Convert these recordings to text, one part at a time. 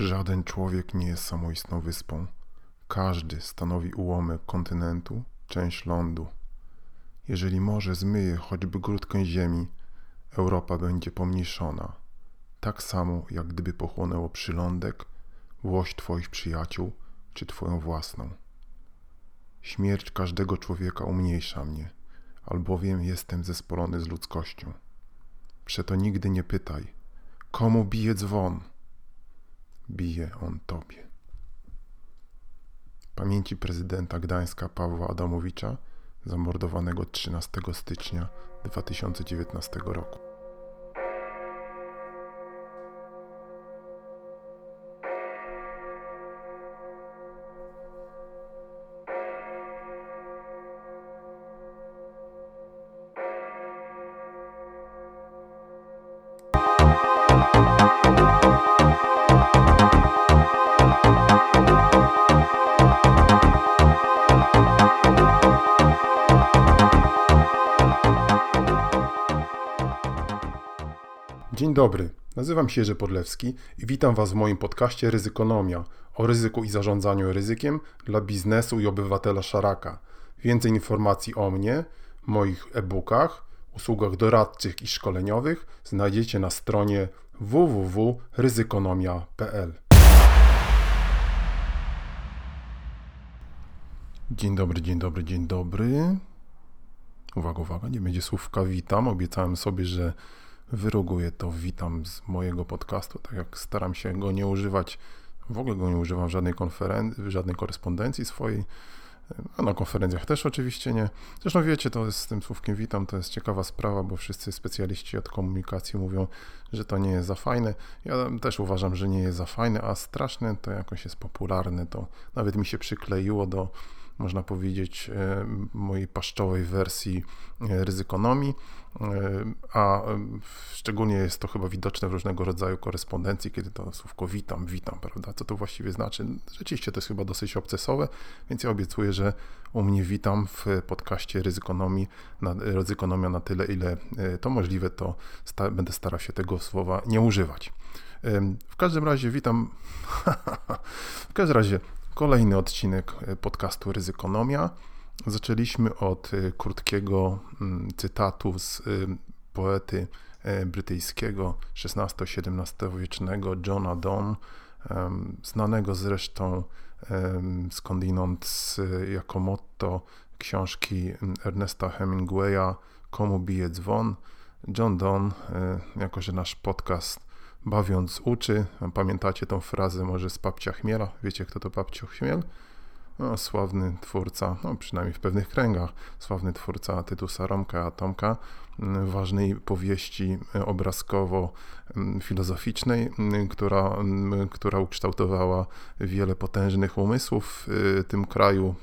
Żaden człowiek nie jest samoistną wyspą. Każdy stanowi ułamek kontynentu, część lądu. Jeżeli morze zmyje choćby grudkę ziemi, Europa będzie pomniejszona. Tak samo, jak gdyby pochłonęło przylądek, włość Twoich przyjaciół czy Twoją własną. Śmierć każdego człowieka umniejsza mnie, albowiem jestem zespolony z ludzkością. Przeto nigdy nie pytaj, komu bije dzwon? Bije on Tobie. Pamięci prezydenta Gdańska Pawła Adamowicza, zamordowanego 13 stycznia 2019 roku. Dobry, nazywam się Jerzy Podlewski i witam Was w moim podcaście Ryzykonomia o ryzyku i zarządzaniu ryzykiem dla biznesu i obywatela szaraka. Więcej informacji o mnie, moich e-bookach, usługach doradczych i szkoleniowych znajdziecie na stronie www.ryzykonomia.pl. Dzień dobry, dzień dobry, dzień dobry. Uwaga, uwaga, nie będzie słówka witam. Obiecałem sobie, że wyroguję to witam z mojego podcastu, tak jak staram się go nie używać, w ogóle go nie używam w żadnej konferencji, w żadnej korespondencji swojej, a na konferencjach też oczywiście nie. Zresztą wiecie, to jest z tym słówkiem witam, to jest ciekawa sprawa, bo wszyscy specjaliści od komunikacji mówią, że to nie jest za fajne. Ja też uważam, że nie jest za fajne, a straszne to jakoś jest popularne, to nawet mi się przykleiło do można powiedzieć, e, mojej paszczowej wersji e, ryzykonomii, e, a szczególnie jest to chyba widoczne w różnego rodzaju korespondencji, kiedy to słówko witam, witam, prawda? Co to właściwie znaczy? Rzeczywiście to jest chyba dosyć obcesowe, więc ja obiecuję, że u mnie witam w podcaście ryzykonomii, ryzykonomia na tyle, ile to możliwe, to sta będę starał się tego słowa nie używać. W każdym razie witam. w każdym razie Kolejny odcinek e, podcastu Ryzykonomia. Zaczęliśmy od e, krótkiego mm, cytatu z e, poety brytyjskiego XVI-XVII wiecznego Johna Donne, znanego zresztą skądinąd jako motto książki mm, Ernesta Hemingwaya Komu bije dzwon. John Donne, jako że nasz podcast bawiąc uczy. Pamiętacie tą frazę może z Papcia Chmiela? Wiecie, kto to Papcio Chmiel? No, sławny twórca, no, przynajmniej w pewnych kręgach, sławny twórca Tytusa Romka Atomka, ważnej powieści obrazkowo-filozoficznej, która, która ukształtowała wiele potężnych umysłów w tym kraju.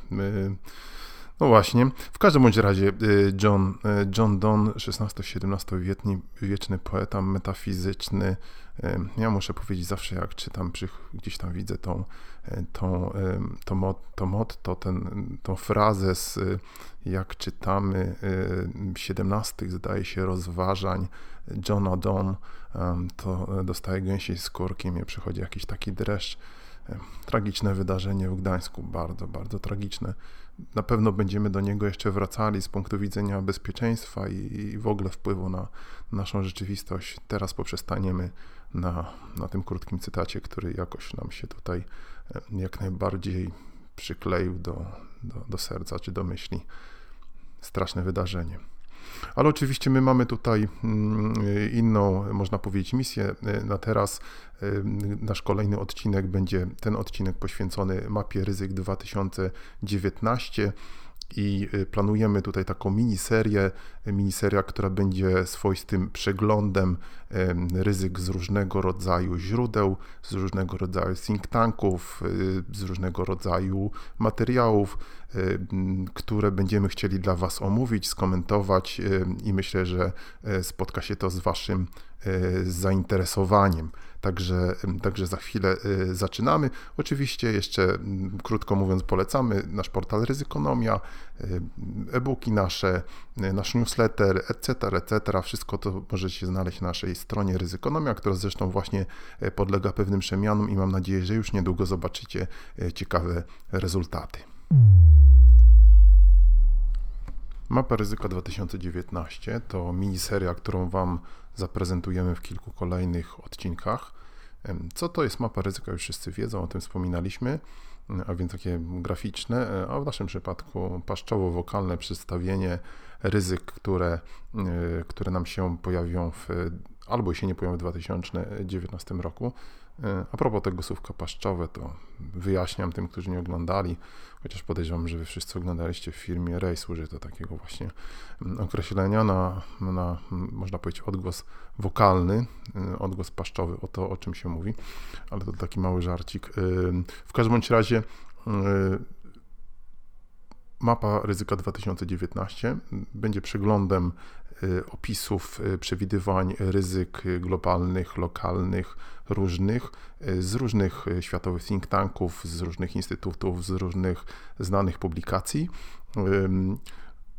No właśnie, w każdym bądź razie y, John, y, John Donne, XVI-XVII wieczny poeta metafizyczny. Ja muszę powiedzieć zawsze, jak czytam, gdzieś tam widzę tą, tą, to, mot, to motto, ten, tą frazę z, jak czytamy, 17 zdaje się rozważań Johna Donne, to dostaje gęsiej skórki, mnie przychodzi jakiś taki dreszcz. Tragiczne wydarzenie w Gdańsku, bardzo, bardzo tragiczne na pewno będziemy do niego jeszcze wracali z punktu widzenia bezpieczeństwa i, i w ogóle wpływu na naszą rzeczywistość. Teraz poprzestaniemy na, na tym krótkim cytacie, który jakoś nam się tutaj e, jak najbardziej przykleił do, do, do serca czy do myśli. Straszne wydarzenie. Ale oczywiście my mamy tutaj mm, inną, można powiedzieć, misję e, na teraz. E, nasz kolejny odcinek będzie ten odcinek poświęcony mapie ryzyk 2019 i y, planujemy tutaj taką miniserię, miniseria, która będzie swoistym przeglądem ryzyk z różnego rodzaju źródeł, z różnego rodzaju think tanków, y, z różnego rodzaju materiałów, które będziemy chcieli dla Was omówić, skomentować i myślę, że e, spotka się to z Waszym e, zainteresowaniem. Także, także za chwilę zaczynamy. Oczywiście jeszcze krótko mówiąc polecamy nasz portal Ryzykonomia, e-booki nasze, nasz newsletter, etc., etc. Wszystko to możecie znaleźć na naszej stronie Ryzykonomia, która zresztą właśnie podlega pewnym przemianom i mam nadzieję, że już niedługo zobaczycie ciekawe rezultaty. Mapa ryzyka 2019 to miniseria, którą Wam zaprezentujemy w kilku kolejnych odcinkach. Co to jest mapa ryzyka? Już wszyscy wiedzą, o tym wspominaliśmy, a więc takie graficzne, e, a w naszym przypadku paszczowo-wokalne przedstawienie ryzyk, które, e, które nam się pojawią w, albo się nie pojawią w 2019 roku. E, a propos tego słówka paszczowe, to wyjaśniam tym, którzy nie oglądali, chociaż podejrzewam, że wy wszyscy oglądaliście w filmie Ray, służy to takiego właśnie mm, określenia na, na można powiedzieć, odgłos wokalny, y, odgłos paszczowy, o to, o czym się mówi, ale to taki mały żarcik. Y, w każdym bądź razie y, Mapa ryzyka 2019 będzie przeglądem opisów przewidywań ryzyk globalnych, lokalnych, różnych, z różnych światowych think tanków, z różnych instytutów, z różnych znanych publikacji.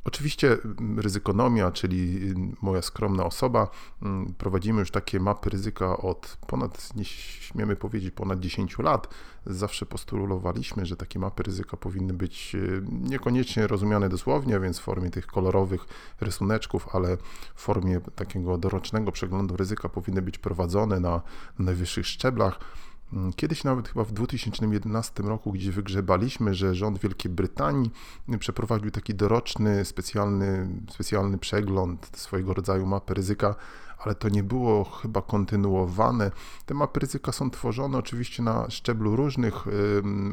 Oczywiście mm, ryzykonomia, czyli mm, moja skromna osoba, mm, prowadzimy już takie mapy ryzyka od ponad, nie śmiemy powiedzieć, ponad 10 lat. Zawsze postulowaliśmy, że takie mapy ryzyka powinny być y, niekoniecznie rozumiane dosłownie, więc w formie tych kolorowych rysuneczków, ale w formie takiego dorocznego przeglądu ryzyka powinny być prowadzone na najwyższych szczeblach. Mm, kiedyś nawet chyba w 2011 roku, gdzie wygrzebaliśmy, że rząd Wielkiej Brytanii przeprowadził taki doroczny, specjalny, specjalny przegląd swojego rodzaju mapy ryzyka, ale to nie było chyba kontynuowane. Te mapy ryzyka są tworzone oczywiście na szczeblu różnych,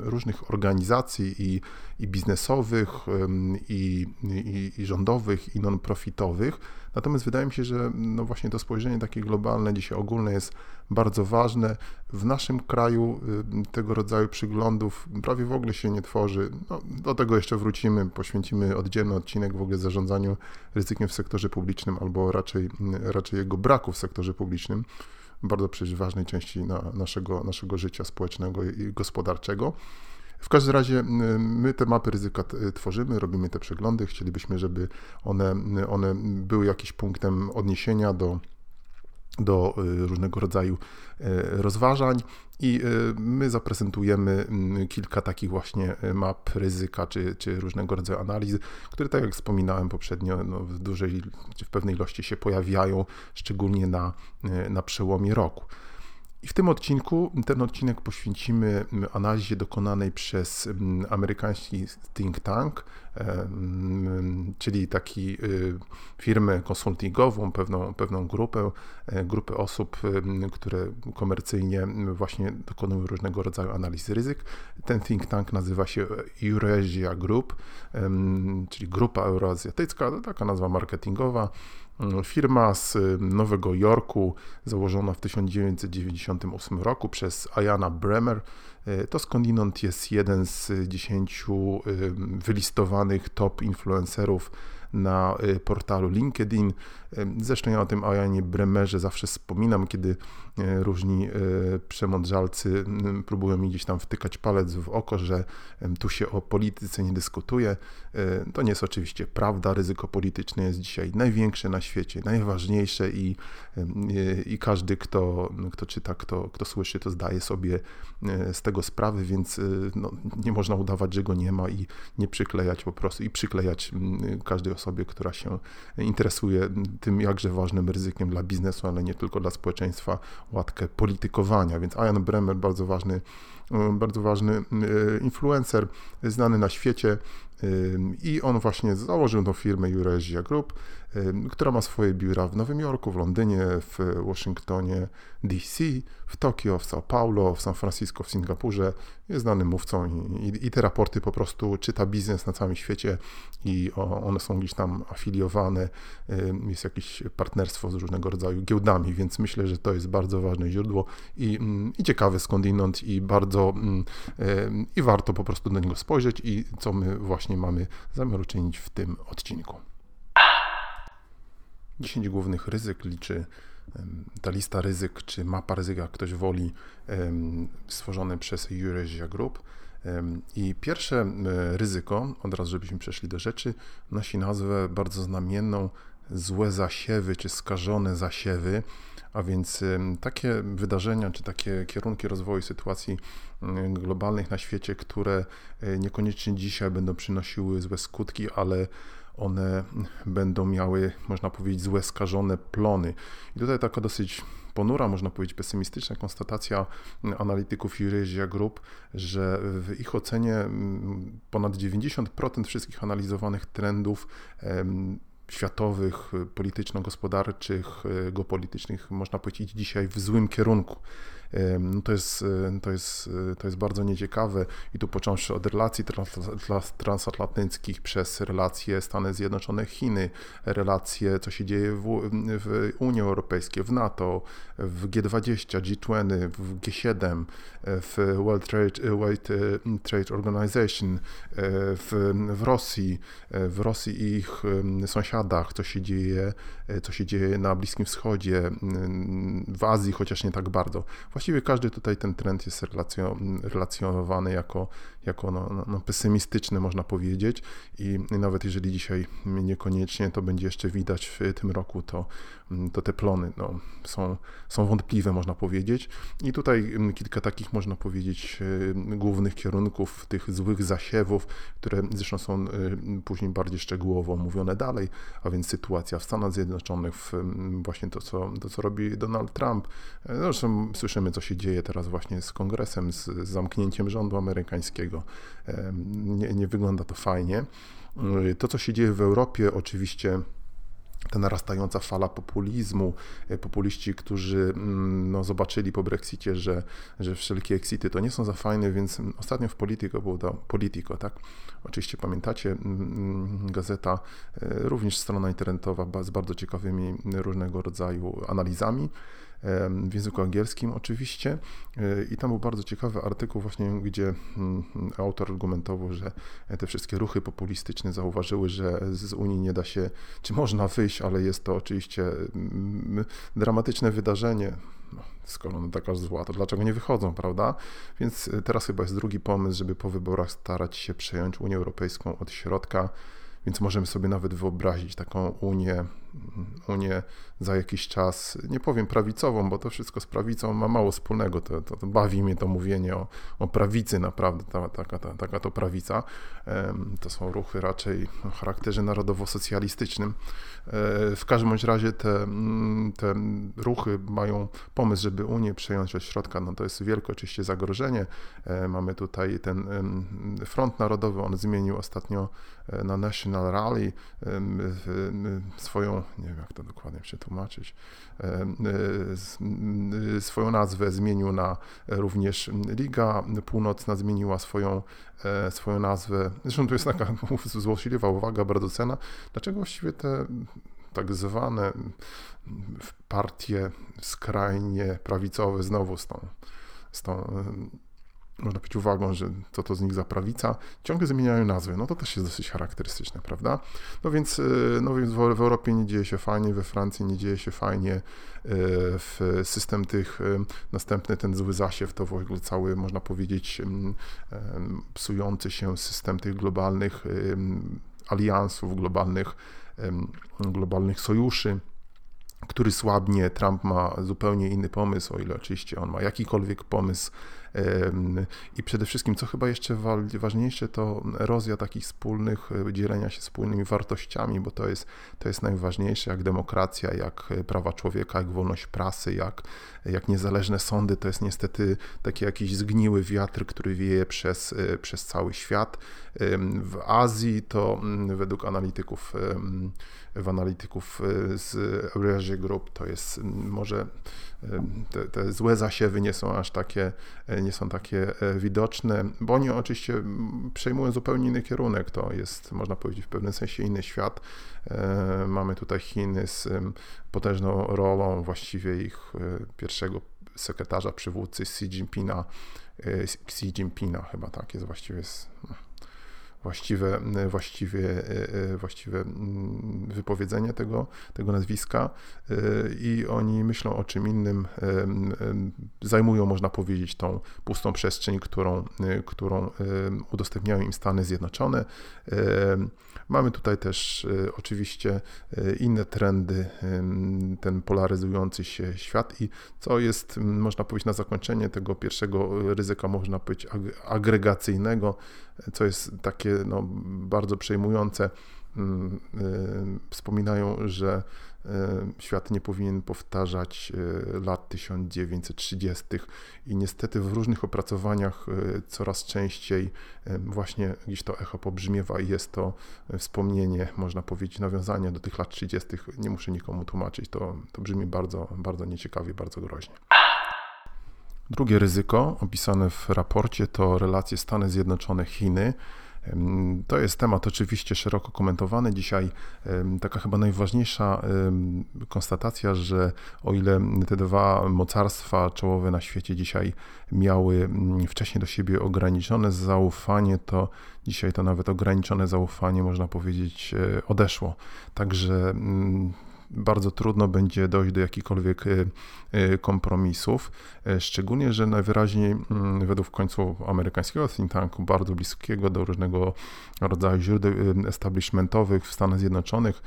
różnych organizacji i, i biznesowych, i, i, i rządowych, i non-profitowych Natomiast wydaje mi się, że no właśnie to spojrzenie takie globalne, dzisiaj ogólne jest bardzo ważne. W naszym kraju y, tego rodzaju przyglądów prawie w ogóle się nie tworzy. No, do tego jeszcze wrócimy, poświęcimy oddzielny odcinek w ogóle zarządzaniu ryzykiem w sektorze publicznym, albo raczej, raczej jego braku w sektorze publicznym bardzo przecież ważnej części na naszego, naszego życia społecznego i gospodarczego. W każdym razie my te mapy ryzyka tworzymy, robimy te przeglądy. Chcielibyśmy, żeby one, one były jakimś punktem odniesienia do do y, różnego rodzaju y, rozważań i y, my zaprezentujemy kilka takich właśnie map ryzyka czy, czy różnego rodzaju analiz, które tak jak wspominałem poprzednio no w dużej czy w pewnej ilości się pojawiają, szczególnie na, na przełomie roku. I w tym odcinku, ten odcinek poświęcimy analizie dokonanej przez mm, amerykański think tank, e, mm, czyli taki y, firmę konsultingową, pewną, pewną grupę, e, grupę osób, które komercyjnie właśnie dokonują różnego rodzaju analizy ryzyk. Ten think tank nazywa się Eurasia Group, czyli Grupa Euroazjatycka, to taka nazwa marketingowa. Firma z Nowego Jorku, założona w 1998 roku przez Ayana Bremer, e, to skądinąd jest jeden z dziesięciu wylistowanych top influencerów na y, portalu LinkedIn. Zresztą ja o tym Ajanie Bremerze zawsze wspominam, kiedy y, różni przemądrzalcy próbują mi gdzieś tam wtykać palec w oko, że tu się o polityce nie dyskutuje. To nie jest oczywiście prawda. Ryzyko polityczne jest dzisiaj największe na świecie, najważniejsze i, i każdy, kto, kto czyta, kto, kto słyszy, to zdaje sobie z tego sprawę, więc no, nie można udawać, że go nie ma i nie przyklejać po prostu i przyklejać każdej osobie, która się interesuje tym jakże ważnym ryzykiem dla biznesu, ale nie tylko dla społeczeństwa, łatkę politykowania. Więc Ian Bremer, bardzo ważny, bardzo ważny e, influencer, znany na świecie e, i on właśnie założył tą firmę Eurasia Group, która ma swoje biura w Nowym Jorku, w Londynie, w Waszyngtonie DC, w Tokio, w São Paulo, w San Francisco, w Singapurze. Jest znanym mówcą i, i, i te raporty po prostu czyta biznes na całym świecie i one są gdzieś tam afiliowane. Jest jakieś partnerstwo z różnego rodzaju giełdami, więc myślę, że to jest bardzo ważne źródło i, mm, i ciekawe skądinąd i bardzo mm, i warto po prostu do niego spojrzeć i co my właśnie mamy zamiar uczynić w tym odcinku. 10 głównych ryzyk liczy ta lista ryzyk, czy mapa ryzyka, ktoś woli, stworzone przez Eurasia Group. I pierwsze ryzyko, od razu żebyśmy przeszli do rzeczy, nosi nazwę bardzo znamienną złe zasiewy czy skażone zasiewy, a więc takie wydarzenia czy takie kierunki rozwoju sytuacji globalnych na świecie, które e, niekoniecznie dzisiaj będą przynosiły złe skutki, ale one będą miały, można powiedzieć, złe skażone plony. I tutaj taka dosyć ponura, można powiedzieć, pesymistyczna konstatacja analityków Eurasia Group, że w ich ocenie ponad 90% wszystkich analizowanych trendów światowych, polityczno-gospodarczych, geopolitycznych, można powiedzieć, dzisiaj w złym kierunku. No to, jest, to, jest, to jest bardzo nieciekawe i tu począwszy od relacji transatlantyckich przez relacje Stany Zjednoczone, Chiny, relacje, co się dzieje w, w Unii Europejskiej, w NATO, w G20, G20, w G7, w World Trade, World Trade Organization, w, w Rosji, w Rosji i ich sąsiadach, co się dzieje, co się dzieje na Bliskim Wschodzie, w Azji, chociaż nie tak bardzo. Właściwie każdy tutaj ten trend jest relacjonowany jako, jako no, no, no pesymistyczny, można powiedzieć, i nawet jeżeli dzisiaj niekoniecznie to będzie jeszcze widać w tym roku, to, to te plony no, są, są wątpliwe, można powiedzieć. I tutaj kilka takich, można powiedzieć, e, głównych kierunków, tych złych zasiewów, które zresztą są e, później bardziej szczegółowo omówione dalej, a więc sytuacja w Stanach Zjednoczonych, w właśnie to, co, to, co robi Donald Trump. E, zresztą słyszymy, co się dzieje teraz właśnie z kongresem, z zamknięciem rządu amerykańskiego. Nie, nie wygląda to fajnie. To, co się dzieje w Europie, oczywiście ta narastająca fala populizmu, e, populiści, którzy mm, no, zobaczyli po Brexicie, że, że wszelkie exity to nie są za fajne, więc ostatnio w Politico było to Politico, tak? Oczywiście pamiętacie, mm, mm, gazeta, e, również strona internetowa z bardzo ciekawymi różnego rodzaju analizami w języku angielskim oczywiście. E, I tam był bardzo ciekawy artykuł właśnie, gdzie mm, autor argumentował, że te wszystkie ruchy populistyczne zauważyły, że z Unii nie da się, czy można wyjść, ale jest to oczywiście mm, dramatyczne wydarzenie. No, skoro ona taka zła, to dlaczego nie wychodzą, prawda? Więc e, teraz chyba jest drugi pomysł, żeby po wyborach starać się przejąć Unię Europejską od środka, więc możemy sobie nawet wyobrazić taką Unię Unię za jakiś czas, nie powiem prawicową, bo to wszystko z prawicą ma mało wspólnego, to, to, to bawi mnie to mówienie o, o prawicy naprawdę, ta, taka, ta, taka to prawica. To są ruchy raczej o charakterze narodowo-socjalistycznym. E, w każdym razie te, mm, te ruchy mają pomysł, żeby Unię przejąć od środka, no to jest wielkie oczywiście zagrożenie. E, mamy tutaj ten Front Narodowy, on zmienił ostatnio e, na National Rally swoją nie wiem jak to dokładnie przetłumaczyć, e, e, swoją nazwę zmienił na również Liga Północna zmieniła swoją, e, swoją nazwę. Zresztą tu jest taka złośliwa uwaga, bardzo cena. Dlaczego właściwie te tak zwane partie skrajnie prawicowe znowu z tą, z tą można być uwagą, że to to z nich za prawica, ciągle zmieniają nazwy. No to też jest dosyć charakterystyczne, prawda? No więc, y, no więc w, Europie nie dzieje się fajnie, we Francji nie dzieje się fajnie, y, w system tych, y, następny ten zły zasiew to w ogóle cały, można powiedzieć, psujący się system tych globalnych aliansów, globalnych, globalnych sojuszy który słabnie. Trump ma zupełnie inny pomysł, o ile oczywiście on ma jakikolwiek pomysł i przede wszystkim, co chyba jeszcze ważniejsze, to erozja takich wspólnych, e, dzielenia się wspólnymi wartościami, bo to jest, to jest najważniejsze, jak demokracja, jak e, prawa człowieka, jak wolność prasy, jak, jak niezależne sądy, to jest niestety taki jakiś zgniły wiatr, który wieje przez, e, przez cały świat. W Azji to według analityków, w analityków z Eurasia Group to jest może te, te złe zasiewy nie są aż takie, e, nie są takie e, widoczne, bo oni oczywiście przejmują zupełnie inny kierunek, to jest, można powiedzieć, w pewnym sensie inny świat. E, mamy tutaj Chiny z potężną rolą właściwie ich pierwszego sekretarza przywódcy Xi Jinpinga, Xi Jinpinga chyba tak jest właściwie jest, właściwe, właściwie, właściwe mm, wypowiedzenie tego, tego nazwiska i oni myślą o czym innym, zajmują, można powiedzieć, tą pustą przestrzeń, którą, którą udostępniają im Stany Zjednoczone. Mamy tutaj też oczywiście inne trendy, ten polaryzujący się świat i co jest, można powiedzieć, na zakończenie tego pierwszego ryzyka, można powiedzieć, agregacyjnego, co jest takie no, bardzo przejmujące. Mm, wspominają, że świat nie powinien powtarzać lat 1930 i niestety w różnych opracowaniach coraz częściej właśnie gdzieś to echo pobrzmiewa i jest to wspomnienie, można powiedzieć, nawiązanie do tych lat 30. Nie muszę nikomu tłumaczyć, to, to brzmi bardzo, bardzo nieciekawie, bardzo groźnie. Drugie ryzyko opisane w raporcie to relacje Stany Zjednoczone-Chiny. To jest temat oczywiście szeroko komentowany. Dzisiaj taka chyba najważniejsza konstatacja, że o ile te dwa mocarstwa czołowe na świecie dzisiaj miały wcześniej do siebie ograniczone zaufanie, to dzisiaj to nawet ograniczone zaufanie, można powiedzieć, e, odeszło. Także bardzo trudno będzie dojść do jakichkolwiek e, e, kompromisów, e, szczególnie, że najwyraźniej mm, według końcu amerykańskiego think tanku, bardzo bliskiego do różnego rodzaju źródeł establishmentowych w Stanach Zjednoczonych,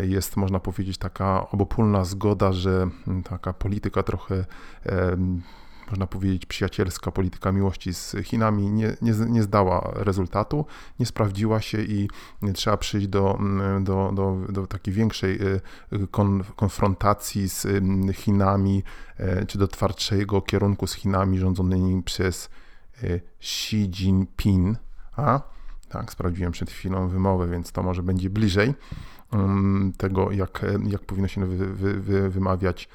jest, można powiedzieć, taka obopólna zgoda, że mm, taka polityka trochę można powiedzieć, przyjacielska polityka miłości z Chinami nie, nie, nie zdała rezultatu, nie sprawdziła się i trzeba przyjść do, mm, do, do, do takiej większej y, kon, konfrontacji z mm, Chinami, e, czy do twardszego kierunku z Chinami rządzonymi przez y, Xi Jinping. A? Tak, sprawdziłem przed chwilą wymowę, więc to może będzie bliżej tego, jak, jak powinno się wy, wy, wy, wymawiać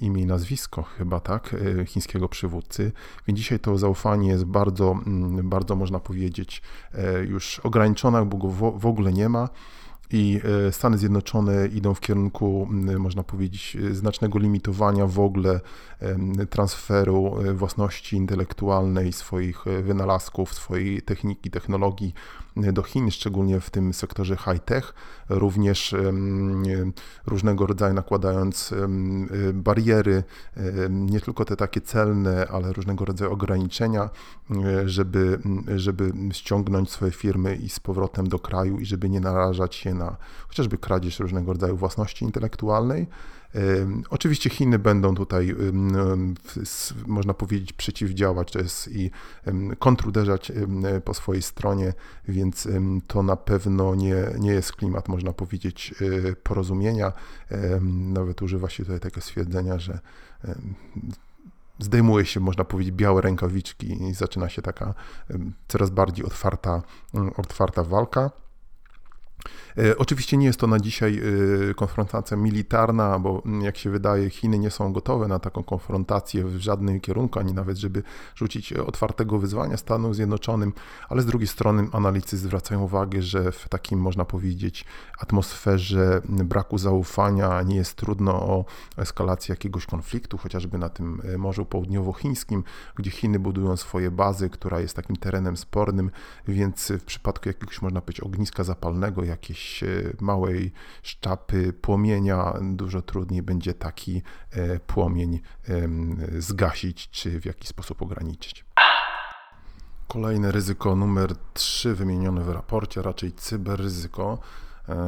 imię i nazwisko, chyba tak, e, chińskiego przywódcy. Więc dzisiaj to zaufanie jest bardzo, bardzo można powiedzieć, e, już ograniczone, bo go w ogóle nie ma i e, Stany Zjednoczone idą w kierunku, można powiedzieć, znacznego limitowania w ogóle transferu własności intelektualnej, swoich wynalazków, swojej techniki, technologii do Chin, szczególnie w tym sektorze high-tech, również różnego rodzaju nakładając bariery, nie tylko te takie celne, ale różnego rodzaju ograniczenia, żeby, żeby ściągnąć swoje firmy i z powrotem do kraju i żeby nie narażać się na chociażby kradzież różnego rodzaju własności intelektualnej. Oczywiście Chiny będą tutaj, można powiedzieć, przeciwdziałać i kontruderzać po swojej stronie, więc to na pewno nie, nie jest klimat, można powiedzieć, e, porozumienia. Nawet używa się tutaj takiego stwierdzenia, że zdejmuje się, można powiedzieć, białe rękawiczki i zaczyna się taka coraz bardziej otwarta, otwarta walka. E, oczywiście nie jest to na dzisiaj e, konfrontacja militarna, bo mm, jak się wydaje, Chiny nie są gotowe na taką konfrontację w żadnym kierunku, ani nawet, żeby rzucić otwartego wyzwania Stanom Zjednoczonym, ale z drugiej strony analitycy zwracają uwagę, że w takim, można powiedzieć, atmosferze braku zaufania nie jest trudno o eskalację jakiegoś konfliktu, chociażby na tym e, Morzu Południowochińskim, gdzie Chiny budują swoje bazy, która jest takim terenem spornym, więc w przypadku jakiegoś, można powiedzieć, ogniska zapalnego, jakiejś e, małej szczapy płomienia, dużo trudniej będzie taki e, płomień zgasić, czy w jakiś sposób ograniczyć. Kolejne ryzyko numer 3 wymienione w raporcie, raczej cyberryzyko.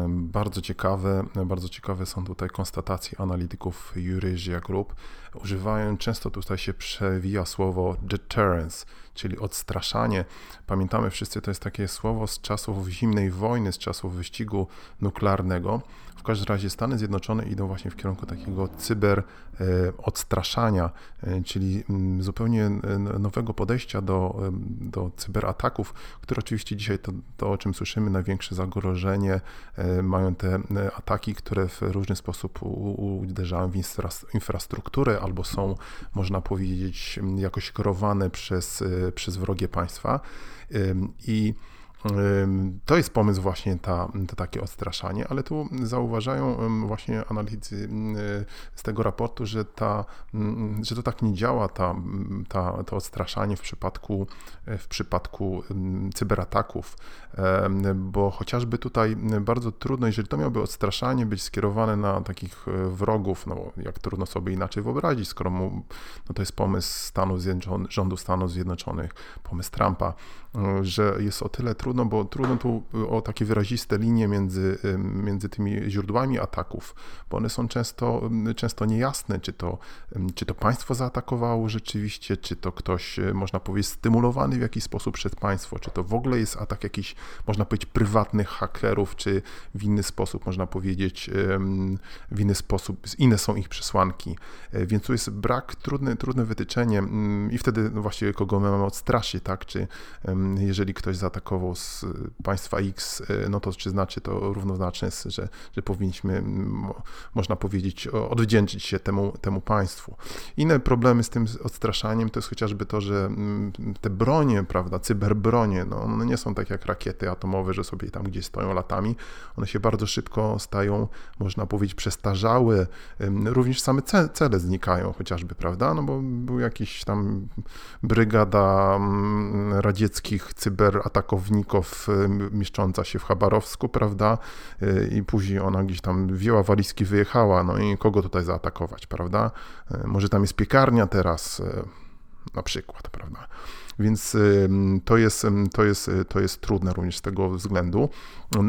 Bardzo ciekawe, bardzo ciekawe są tutaj konstatacje analityków Eurasia Group. Używają, często tutaj się przewija słowo deterrence, czyli odstraszanie. Pamiętamy wszyscy, to jest takie słowo z czasów zimnej wojny, z czasów wyścigu nuklearnego. W każdym razie Stany Zjednoczone idą właśnie w kierunku takiego cyber e, odstraszania, e, czyli mm, zupełnie e, nowego podejścia do, do cyberataków, które oczywiście dzisiaj to, to, o czym słyszymy, największe zagrożenie mają te ataki, które w różny sposób uderzają w infrastrukturę albo są, można powiedzieć, jakoś kierowane przez, przez wrogie państwa. I To jest pomysł właśnie ta, to takie odstraszanie, ale tu zauważają właśnie analitycy z tego raportu, że, ta, że to tak nie działa, ta, ta, to odstraszanie w przypadku, w przypadku cyberataków, bo chociażby tutaj bardzo trudno, jeżeli to miałoby odstraszanie być skierowane na takich e, wrogów, no jak trudno sobie inaczej wyobrazić, skoro mu, no to jest pomysł Stanów Zjednoczonych, rządu Stanów Zjednoczonych, pomysł Trumpa, e, że jest o tyle trudno, bo trudno tu o takie wyraziste linie między, między tymi źródłami ataków, bo one są często, często niejasne, czy to, czy to państwo zaatakowało rzeczywiście, czy to ktoś, e, można powiedzieć, stymulowany w jakiś sposób przez państwo, czy to w ogóle jest atak jakiś, można powiedzieć, prywatnych hakerów, czy w inny sposób, można powiedzieć, w inny sposób, inne są ich przesłanki. E, więc tu jest brak, trudne, trudne wytyczenie i wtedy no właściwie kogo my mamy odstraszyć, tak? Czy jeżeli ktoś zaatakował z państwa X, e, no to czy znaczy to równoznaczne jest, że, że powinniśmy, można powiedzieć, odwdzięczyć się temu, temu państwu. Inne problemy z tym odstraszaniem to jest chociażby to, że te bronie, prawda, cyberbronie, no one nie są tak jak rakiety atomowe, że sobie tam gdzieś stoją latami, one się bardzo szybko stają, można powiedzieć, przestarzałe, również same cele znikają chociażby, prawda, no bo był jakiś tam brygada mm, radzieckich cyberatakowników mieszcząca się w Chabarowsku, prawda, y, i później ona gdzieś tam wzięła walizki, wyjechała, no i kogo tutaj zaatakować, prawda, y, może tam jest piekarnia teraz, y, na przykład, prawda. Więc to jest, to jest, to jest trudne również z tego względu.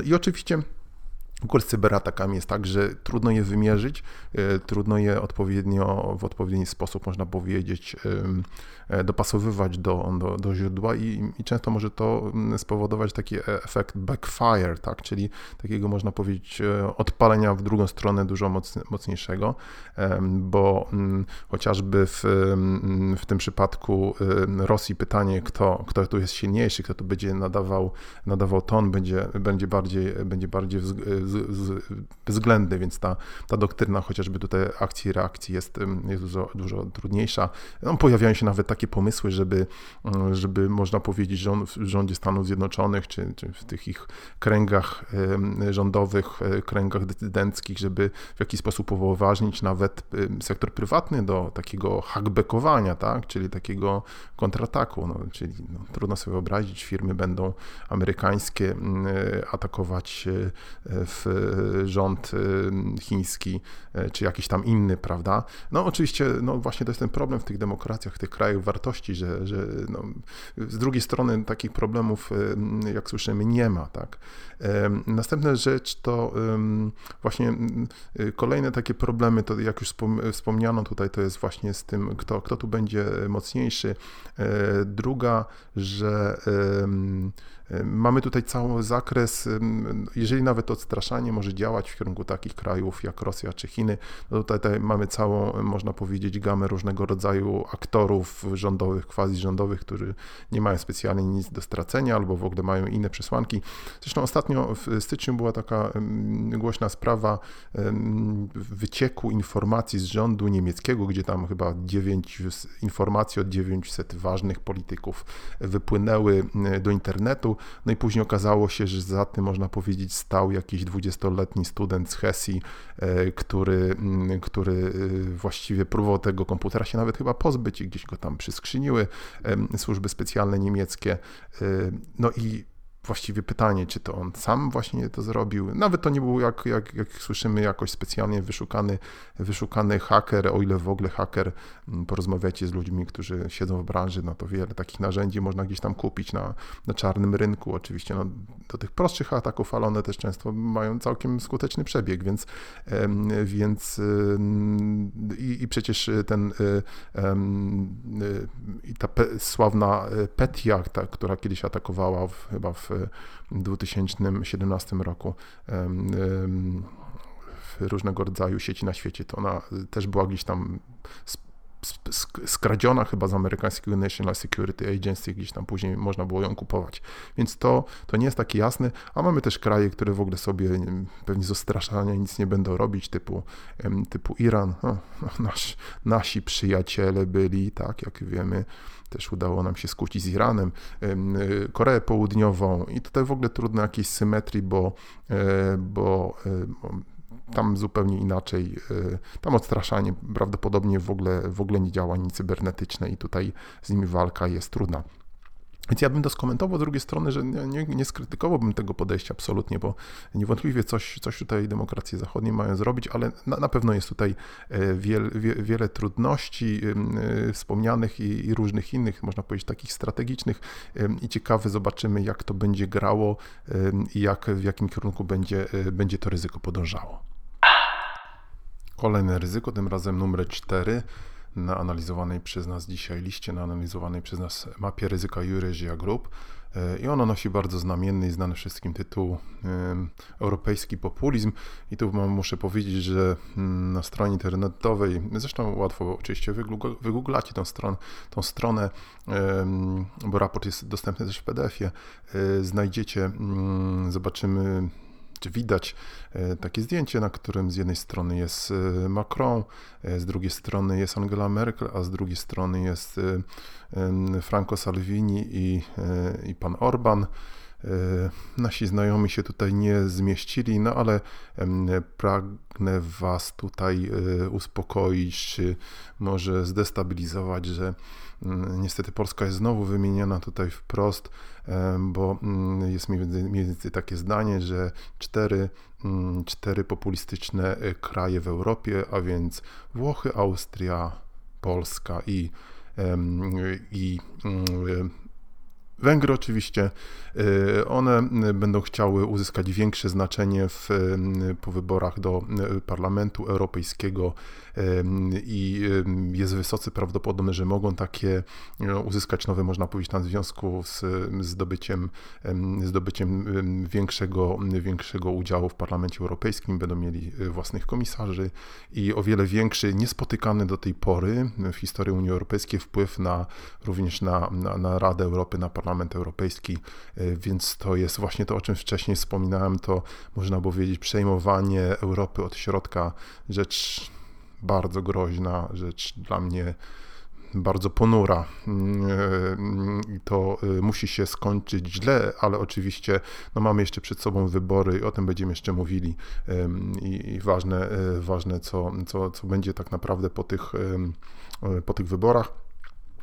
I oczywiście w ogóle z cyberatakami jest tak, że trudno je wymierzyć, trudno je odpowiednio, w odpowiedni sposób, można powiedzieć, dopasowywać do, do, do źródła i, i, często może to mm, spowodować taki e, efekt backfire, tak? czyli takiego, można powiedzieć, odpalenia w drugą stronę dużo mocniejszego, bo mm, chociażby w, mm, w tym przypadku Rosji pytanie, kto, kto tu jest silniejszy, kto tu będzie nadawał, nadawał ton, będzie, będzie bardziej, będzie bardziej bezwzględny, więc ta, ta doktryna chociażby tutaj akcji i reakcji jest, jest dużo, dużo trudniejsza. No, pojawiają się nawet takie pomysły, żeby, żeby można powiedzieć, że w rządzie Stanów Zjednoczonych, czy, czy w tych ich kręgach rządowych, e, kręgach decydenckich, żeby w jakiś sposób upoważnić nawet sektor prywatny do takiego hackbackowania, tak? czyli takiego kontrataku. No, czyli no, trudno sobie wyobrazić, firmy będą amerykańskie e, atakować e, w rząd chiński, czy jakiś tam inny, prawda? No oczywiście, no właśnie to jest ten problem w tych demokracjach, w tych krajach wartości, że, że no, z drugiej strony takich problemów, jak słyszymy, nie ma, tak? Następna rzecz to właśnie kolejne takie problemy, to jak już wspomniano tutaj, to jest właśnie z tym, kto, kto tu będzie mocniejszy. E, druga, że Mamy tutaj cały zakres, jeżeli nawet odstraszanie może działać w kierunku takich krajów jak Rosja czy Chiny, no tutaj, tutaj mamy całą, można powiedzieć, gamę różnego rodzaju aktorów rządowych, quasi-rządowych, którzy nie mają specjalnie nic do stracenia albo w ogóle mają inne przesłanki. Zresztą ostatnio w styczniu była taka głośna sprawa wycieku informacji z rządu niemieckiego, gdzie tam chyba 9 informacji od 900 ważnych polityków wypłynęły do internetu. No i później okazało się, że za tym można powiedzieć stał jakiś 20-letni student z Hesji, e, który, mm, który e, właściwie próbował tego komputera się nawet chyba pozbyć i gdzieś go tam przyskrzyniły służby specjalne niemieckie. E, no i właściwie pytanie, czy to on sam właśnie to zrobił. Nawet to nie był, jak, jak, jak słyszymy, jakoś specjalnie wyszukany, wyszukany haker, o ile w ogóle haker, mm, porozmawiacie z ludźmi, którzy siedzą w branży, no to wiele takich narzędzi można gdzieś tam kupić na, na czarnym rynku. Oczywiście no, do tych prostszych ataków, ale one też często mają całkiem skuteczny przebieg, więc, więc i, i przecież ten i ta sławna e, Petia, ta, która kiedyś atakowała w, chyba w 2017 roku różnego rodzaju sieci na świecie, to ona też była gdzieś tam skradziona chyba z amerykańskiego National Security Agency, gdzieś tam później można było ją kupować. Więc to, to nie jest takie jasne, a mamy też kraje, które w ogóle sobie pewnie z ostraszania nic nie będą robić, typu, typu Iran. No, nasz, nasi przyjaciele byli, tak jak wiemy, też udało nam się skłócić z Iranem, Koreę Południową i tutaj w ogóle trudno jakiejś symetrii, bo, e, bo tam zupełnie inaczej, tam odstraszanie prawdopodobnie w ogóle, w ogóle nie działa nic cybernetyczne i tutaj z nimi walka jest trudna. Więc ja bym to skomentował z drugiej strony, że nie, nie skrytykowałbym tego podejścia absolutnie, bo niewątpliwie coś, coś tutaj demokracje zachodnie mają zrobić, ale na, na pewno jest tutaj e, wiel, wie, wiele trudności y, wspomnianych i, i, różnych innych, można powiedzieć takich strategicznych i ciekawe zobaczymy jak to będzie grało i jak, w jakim kierunku będzie, będzie to ryzyko podążało. Kolejne ryzyko, tym razem numer 4 na analizowanej przez nas dzisiaj liście, na analizowanej przez nas mapie ryzyka Eurasia Group. E, I ono nosi bardzo znamienny i znany wszystkim tytuł Europejski Populizm. I tu muszę powiedzieć, że mm, na stronie internetowej, zresztą łatwo oczywiście wygooglacie tą stronę, tą stronę, bo raport jest dostępny też w PDF-ie, e, znajdziecie, mm, zobaczymy czy widać e, takie zdjęcie, na którym z jednej strony jest e, Macron, e, z drugiej strony jest Angela Merkel, a z drugiej strony jest Franco Salvini i, i pan Orban. Nasi znajomi się tutaj nie zmieścili, no ale pragnę Was tutaj uspokoić, czy może zdestabilizować, że mm, niestety Polska jest znowu wymieniona tutaj wprost bo mm, jest mniej więcej takie zdanie, że cztery, mm, cztery populistyczne e, kraje w Europie, a więc Włochy, Austria, Polska i, i mm, Węgry oczywiście, y, one będą chciały uzyskać większe znaczenie w, y, po wyborach do y, Parlamentu Europejskiego i jest wysoce prawdopodobne, że mogą takie uzyskać nowe, można powiedzieć, tam w związku z zdobyciem, zdobyciem większego, większego udziału w Parlamencie Europejskim, będą mieli własnych komisarzy i o wiele większy, niespotykany do tej pory w historii Unii Europejskiej wpływ na również na, na, na Radę Europy, na Parlament Parlament Europejski, e, więc to jest właśnie to, o czym wcześniej wspominałem, to można powiedzieć przejmowanie Europy od środka, rzecz bardzo groźna, rzecz dla mnie bardzo ponura. Mm, e, to e, musi się skończyć źle, ale oczywiście no mamy jeszcze przed sobą wybory i o tym będziemy jeszcze mówili. I ważne, ważne co, co, co będzie tak naprawdę po tych, po tych wyborach.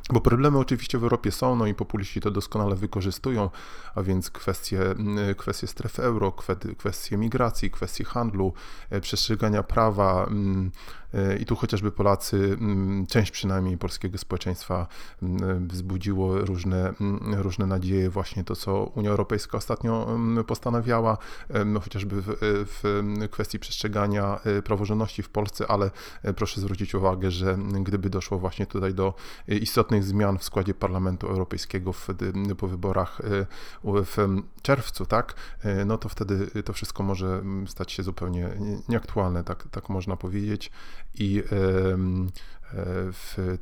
Bo problemy oczywiście w Europie są, no i populiści to doskonale wykorzystują, a więc kwestie, mm, kwestie strefy euro, kwestie migracji, kwestie handlu, e, przestrzegania prawa, mm, i tu chociażby Polacy, mm, część przynajmniej polskiego społeczeństwa mm, wzbudziło różne, mm, różne nadzieje, właśnie to, co Unia Europejska ostatnio postanawiała, no chociażby w, w kwestii przestrzegania e, praworządności w Polsce, ale e, proszę zwrócić uwagę, że gdyby doszło właśnie tutaj do istotnych zmian w składzie Parlamentu Europejskiego w, po wyborach e, w czerwcu, tak, no to wtedy to wszystko może stać się zupełnie nieaktualne, tak, tak można powiedzieć i e,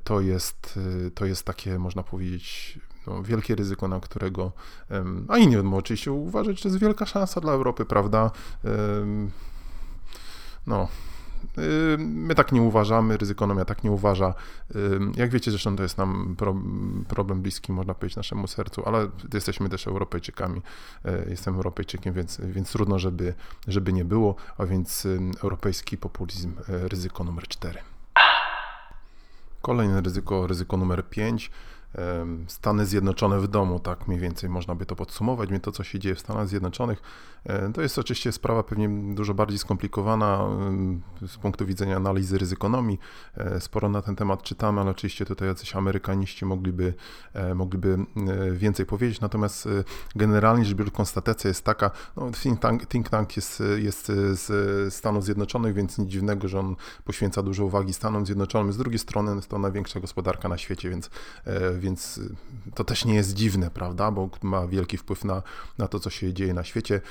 to jest, to jest takie, można powiedzieć, no, wielkie ryzyko, na którego, a inni oczywiście uważać, że jest wielka szansa dla Europy, prawda? No, My tak nie uważamy, ryzykonomia tak nie uważa. Jak wiecie, zresztą to jest nam problem bliski, można powiedzieć, naszemu sercu, ale jesteśmy też Europejczykami. E, jestem Europejczykiem, więc, więc trudno, żeby, żeby nie było, a więc europejski populizm, e, ryzyko numer 4. Kolejne ryzyko, ryzyko numer 5 Stany Zjednoczone w domu, tak mniej więcej można by to podsumować. To, co się dzieje w Stanach Zjednoczonych, e, to jest oczywiście sprawa pewnie dużo bardziej skomplikowana z punktu widzenia analizy ryzykonomii. E, sporo na ten temat czytamy, ale oczywiście tutaj jacyś Amerykaniści mogliby, e, mogliby więcej powiedzieć. Natomiast generalnie rzecz biorąc, konstatacja jest taka, no, think, tank, think tank jest, jest z Stanów Zjednoczonych, więc nic dziwnego, że on poświęca dużo uwagi Stanom Zjednoczonym. Z drugiej strony jest to największa gospodarka na świecie, więc więc to też nie jest dziwne, prawda, bo ma wielki wpływ na, na to, co się dzieje na świecie.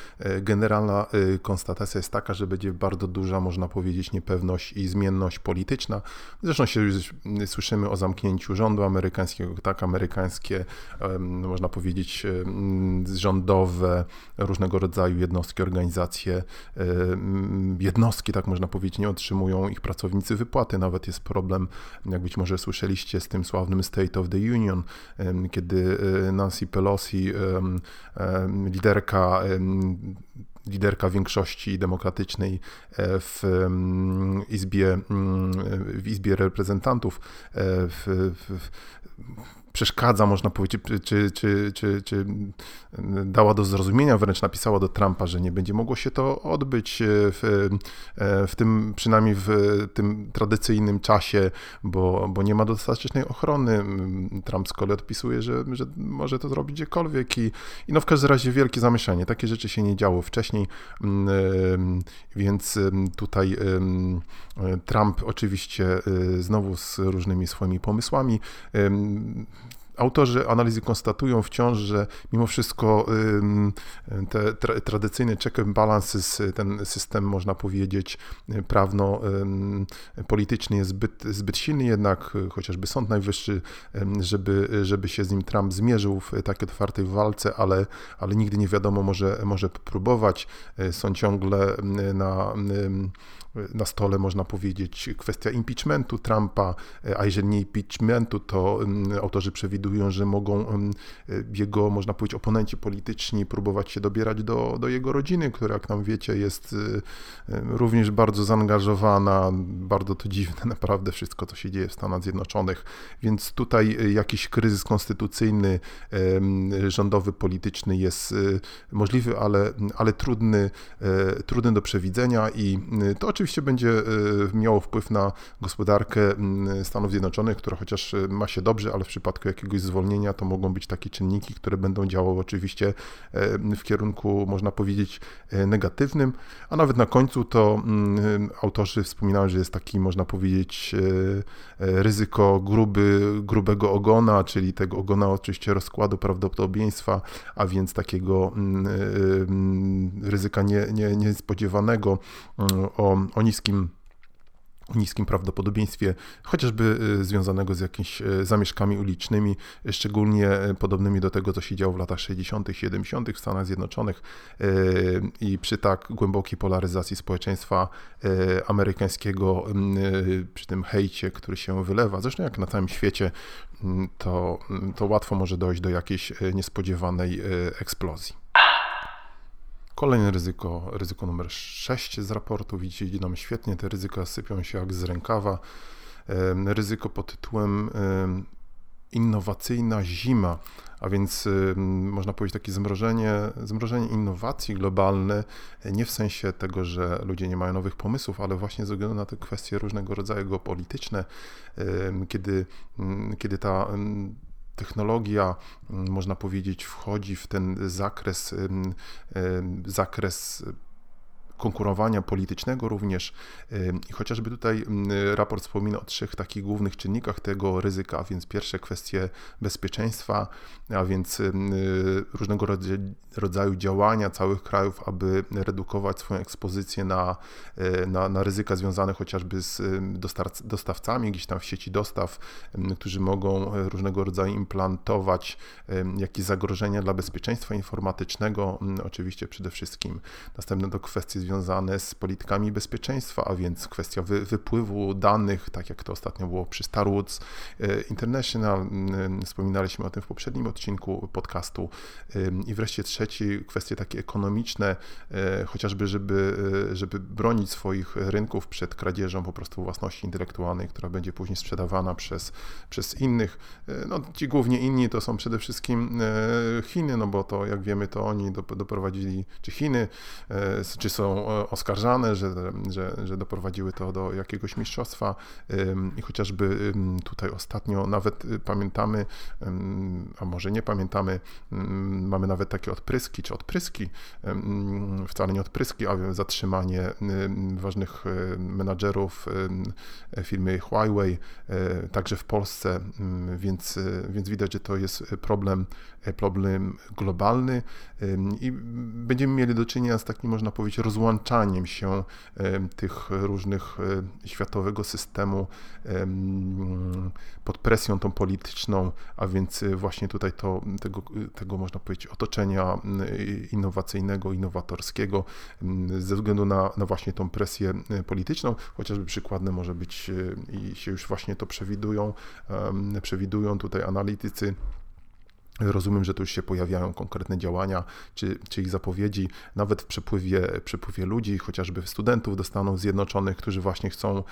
Generalna konstatacja jest taka, że będzie bardzo duża, można powiedzieć, niepewność i zmienność polityczna. Zresztą się już słyszymy o zamknięciu rządu amerykańskiego, tak, amerykańskie, można powiedzieć, rządowe, różnego rodzaju jednostki, organizacje, jednostki, tak można powiedzieć, nie otrzymują ich pracownicy wypłaty. Nawet jest problem, jak być może słyszeliście, z tym sławnym State of the Union, kiedy e, Nancy Pelosi, liderka liderka większości demokratycznej e, w Izbie, w Izbie Reprezentantów e, w, w, przeszkadza, można powiedzieć, czy, czy, czy, czy dała do zrozumienia, wręcz napisała do Trumpa, że nie będzie mogło się to odbyć e, w, e, w tym, przynajmniej w tym tradycyjnym czasie, bo, bo nie ma dostatecznej ochrony. Trump z kolei odpisuje, że, że może to zrobić gdziekolwiek i, i no w każdym razie wielkie zamieszanie. Takie rzeczy się nie działo wcześniej, więc tutaj Trump oczywiście e, znowu z różnymi swoimi pomysłami Autorzy analizy konstatują wciąż, że mimo wszystko te tra tradycyjny check and balances, ten system, można powiedzieć, prawno-polityczny jest zbyt, zbyt silny, jednak chociażby Sąd Najwyższy, żeby, żeby się z nim Trump zmierzył w takiej otwartej walce, ale, ale nigdy nie wiadomo, może, może próbować. Są ciągle na na stole, można powiedzieć, kwestia impeachmentu Trumpa, a jeżeli nie impeachmentu, to autorzy przewidują, że mogą jego, można powiedzieć, oponenci polityczni próbować się dobierać do, do jego rodziny, która, jak nam wiecie, jest również bardzo zaangażowana, bardzo to dziwne naprawdę wszystko, co się dzieje w Stanach Zjednoczonych, więc tutaj jakiś kryzys konstytucyjny, rządowy, polityczny jest możliwy, ale, ale trudny, e, trudny do przewidzenia i to oczywiście będzie e, miało wpływ na gospodarkę Stanów Zjednoczonych, która chociaż e, ma się dobrze, ale w przypadku jakiegoś zwolnienia to mogą być takie czynniki, które będą działały oczywiście e, w kierunku, można powiedzieć, negatywnym, a nawet na końcu to autorzy wspominają, że jest taki, można powiedzieć, ryzyko gruby, grubego ogona, czyli tego ogona oczywiście rozkładu prawdopodobieństwa, a więc takiego ryzyka nie, nie, niespodziewanego o o niskim o niskim prawdopodobieństwie, chociażby y, związanego z jakimiś y, zamieszkami ulicznymi, szczególnie y, podobnymi do tego, co się działo w latach 60., 70. w Stanach Zjednoczonych i przy tak głębokiej polaryzacji społeczeństwa amerykańskiego, przy tym hejcie, który się wylewa, zresztą jak na całym świecie, to, to łatwo może dojść do jakiejś niespodziewanej eksplozji. Kolejne ryzyko, ryzyko numer 6 z raportu. Widzicie, idzie nam świetnie, te ryzyka sypią się jak z rękawa. Ryzyko pod tytułem innowacyjna zima, a więc można powiedzieć takie zmrożenie, zmrożenie innowacji globalne, nie w sensie tego, że ludzie nie mają nowych pomysłów, ale właśnie ze względu na te kwestie różnego rodzaju geopolityczne, kiedy, kiedy ta technologia, mm, można powiedzieć, wchodzi w ten zakres, zakres konkurowania politycznego również. I chociażby tutaj raport wspomina o trzech takich głównych czynnikach tego ryzyka, a więc pierwsze kwestie bezpieczeństwa, a więc różnego rodzaju działania całych krajów, aby redukować swoją ekspozycję na, e, na, na ryzyka związane chociażby z dostawcami gdzieś tam w sieci dostaw, którzy mogą różnego rodzaju implantować jakieś zagrożenia dla bezpieczeństwa informatycznego, oczywiście przede wszystkim. Następne to kwestie związane z politykami bezpieczeństwa, a więc kwestia wy, wypływu danych, tak jak to ostatnio było przy Starwoods e, International, mm, wspominaliśmy o tym w poprzednim odcinku podcastu. I wreszcie trzeci, kwestie takie ekonomiczne, e, chociażby, żeby, e, żeby bronić swoich rynków przed kradzieżą po prostu własności intelektualnej, która będzie później sprzedawana przez, przez innych. No, ci głównie inni to są przede wszystkim Chiny, no bo to jak wiemy, to oni doprowadzili, czy Chiny, czy są oskarżane, że, że, że doprowadziły to do jakiegoś mistrzostwa. I chociażby tutaj ostatnio nawet pamiętamy, a może nie pamiętamy, mamy nawet takie odpryski, czy odpryski, wcale nie odpryski, a zatrzymanie ważnych menadżerów firmy Huawei, także w Polsce, więc, więc widać, że to jest problem, problem globalny. I będziemy mieli do czynienia z takim, można powiedzieć, rozłączaniem się tych różnych światowego systemu pod presją tą polityczną, a więc właśnie tutaj to, tego, tego można powiedzieć, otoczenia innowacyjnego, innowatorskiego ze względu na, na właśnie tą presję polityczną, chociażby przykładem może być i się już właśnie to przewidują, przewidują tutaj analitycy Rozumiem, że tu już się pojawiają konkretne działania czy, czy ich zapowiedzi, nawet w przepływie, przepływie ludzi, chociażby studentów do Stanów Zjednoczonych, którzy właśnie chcą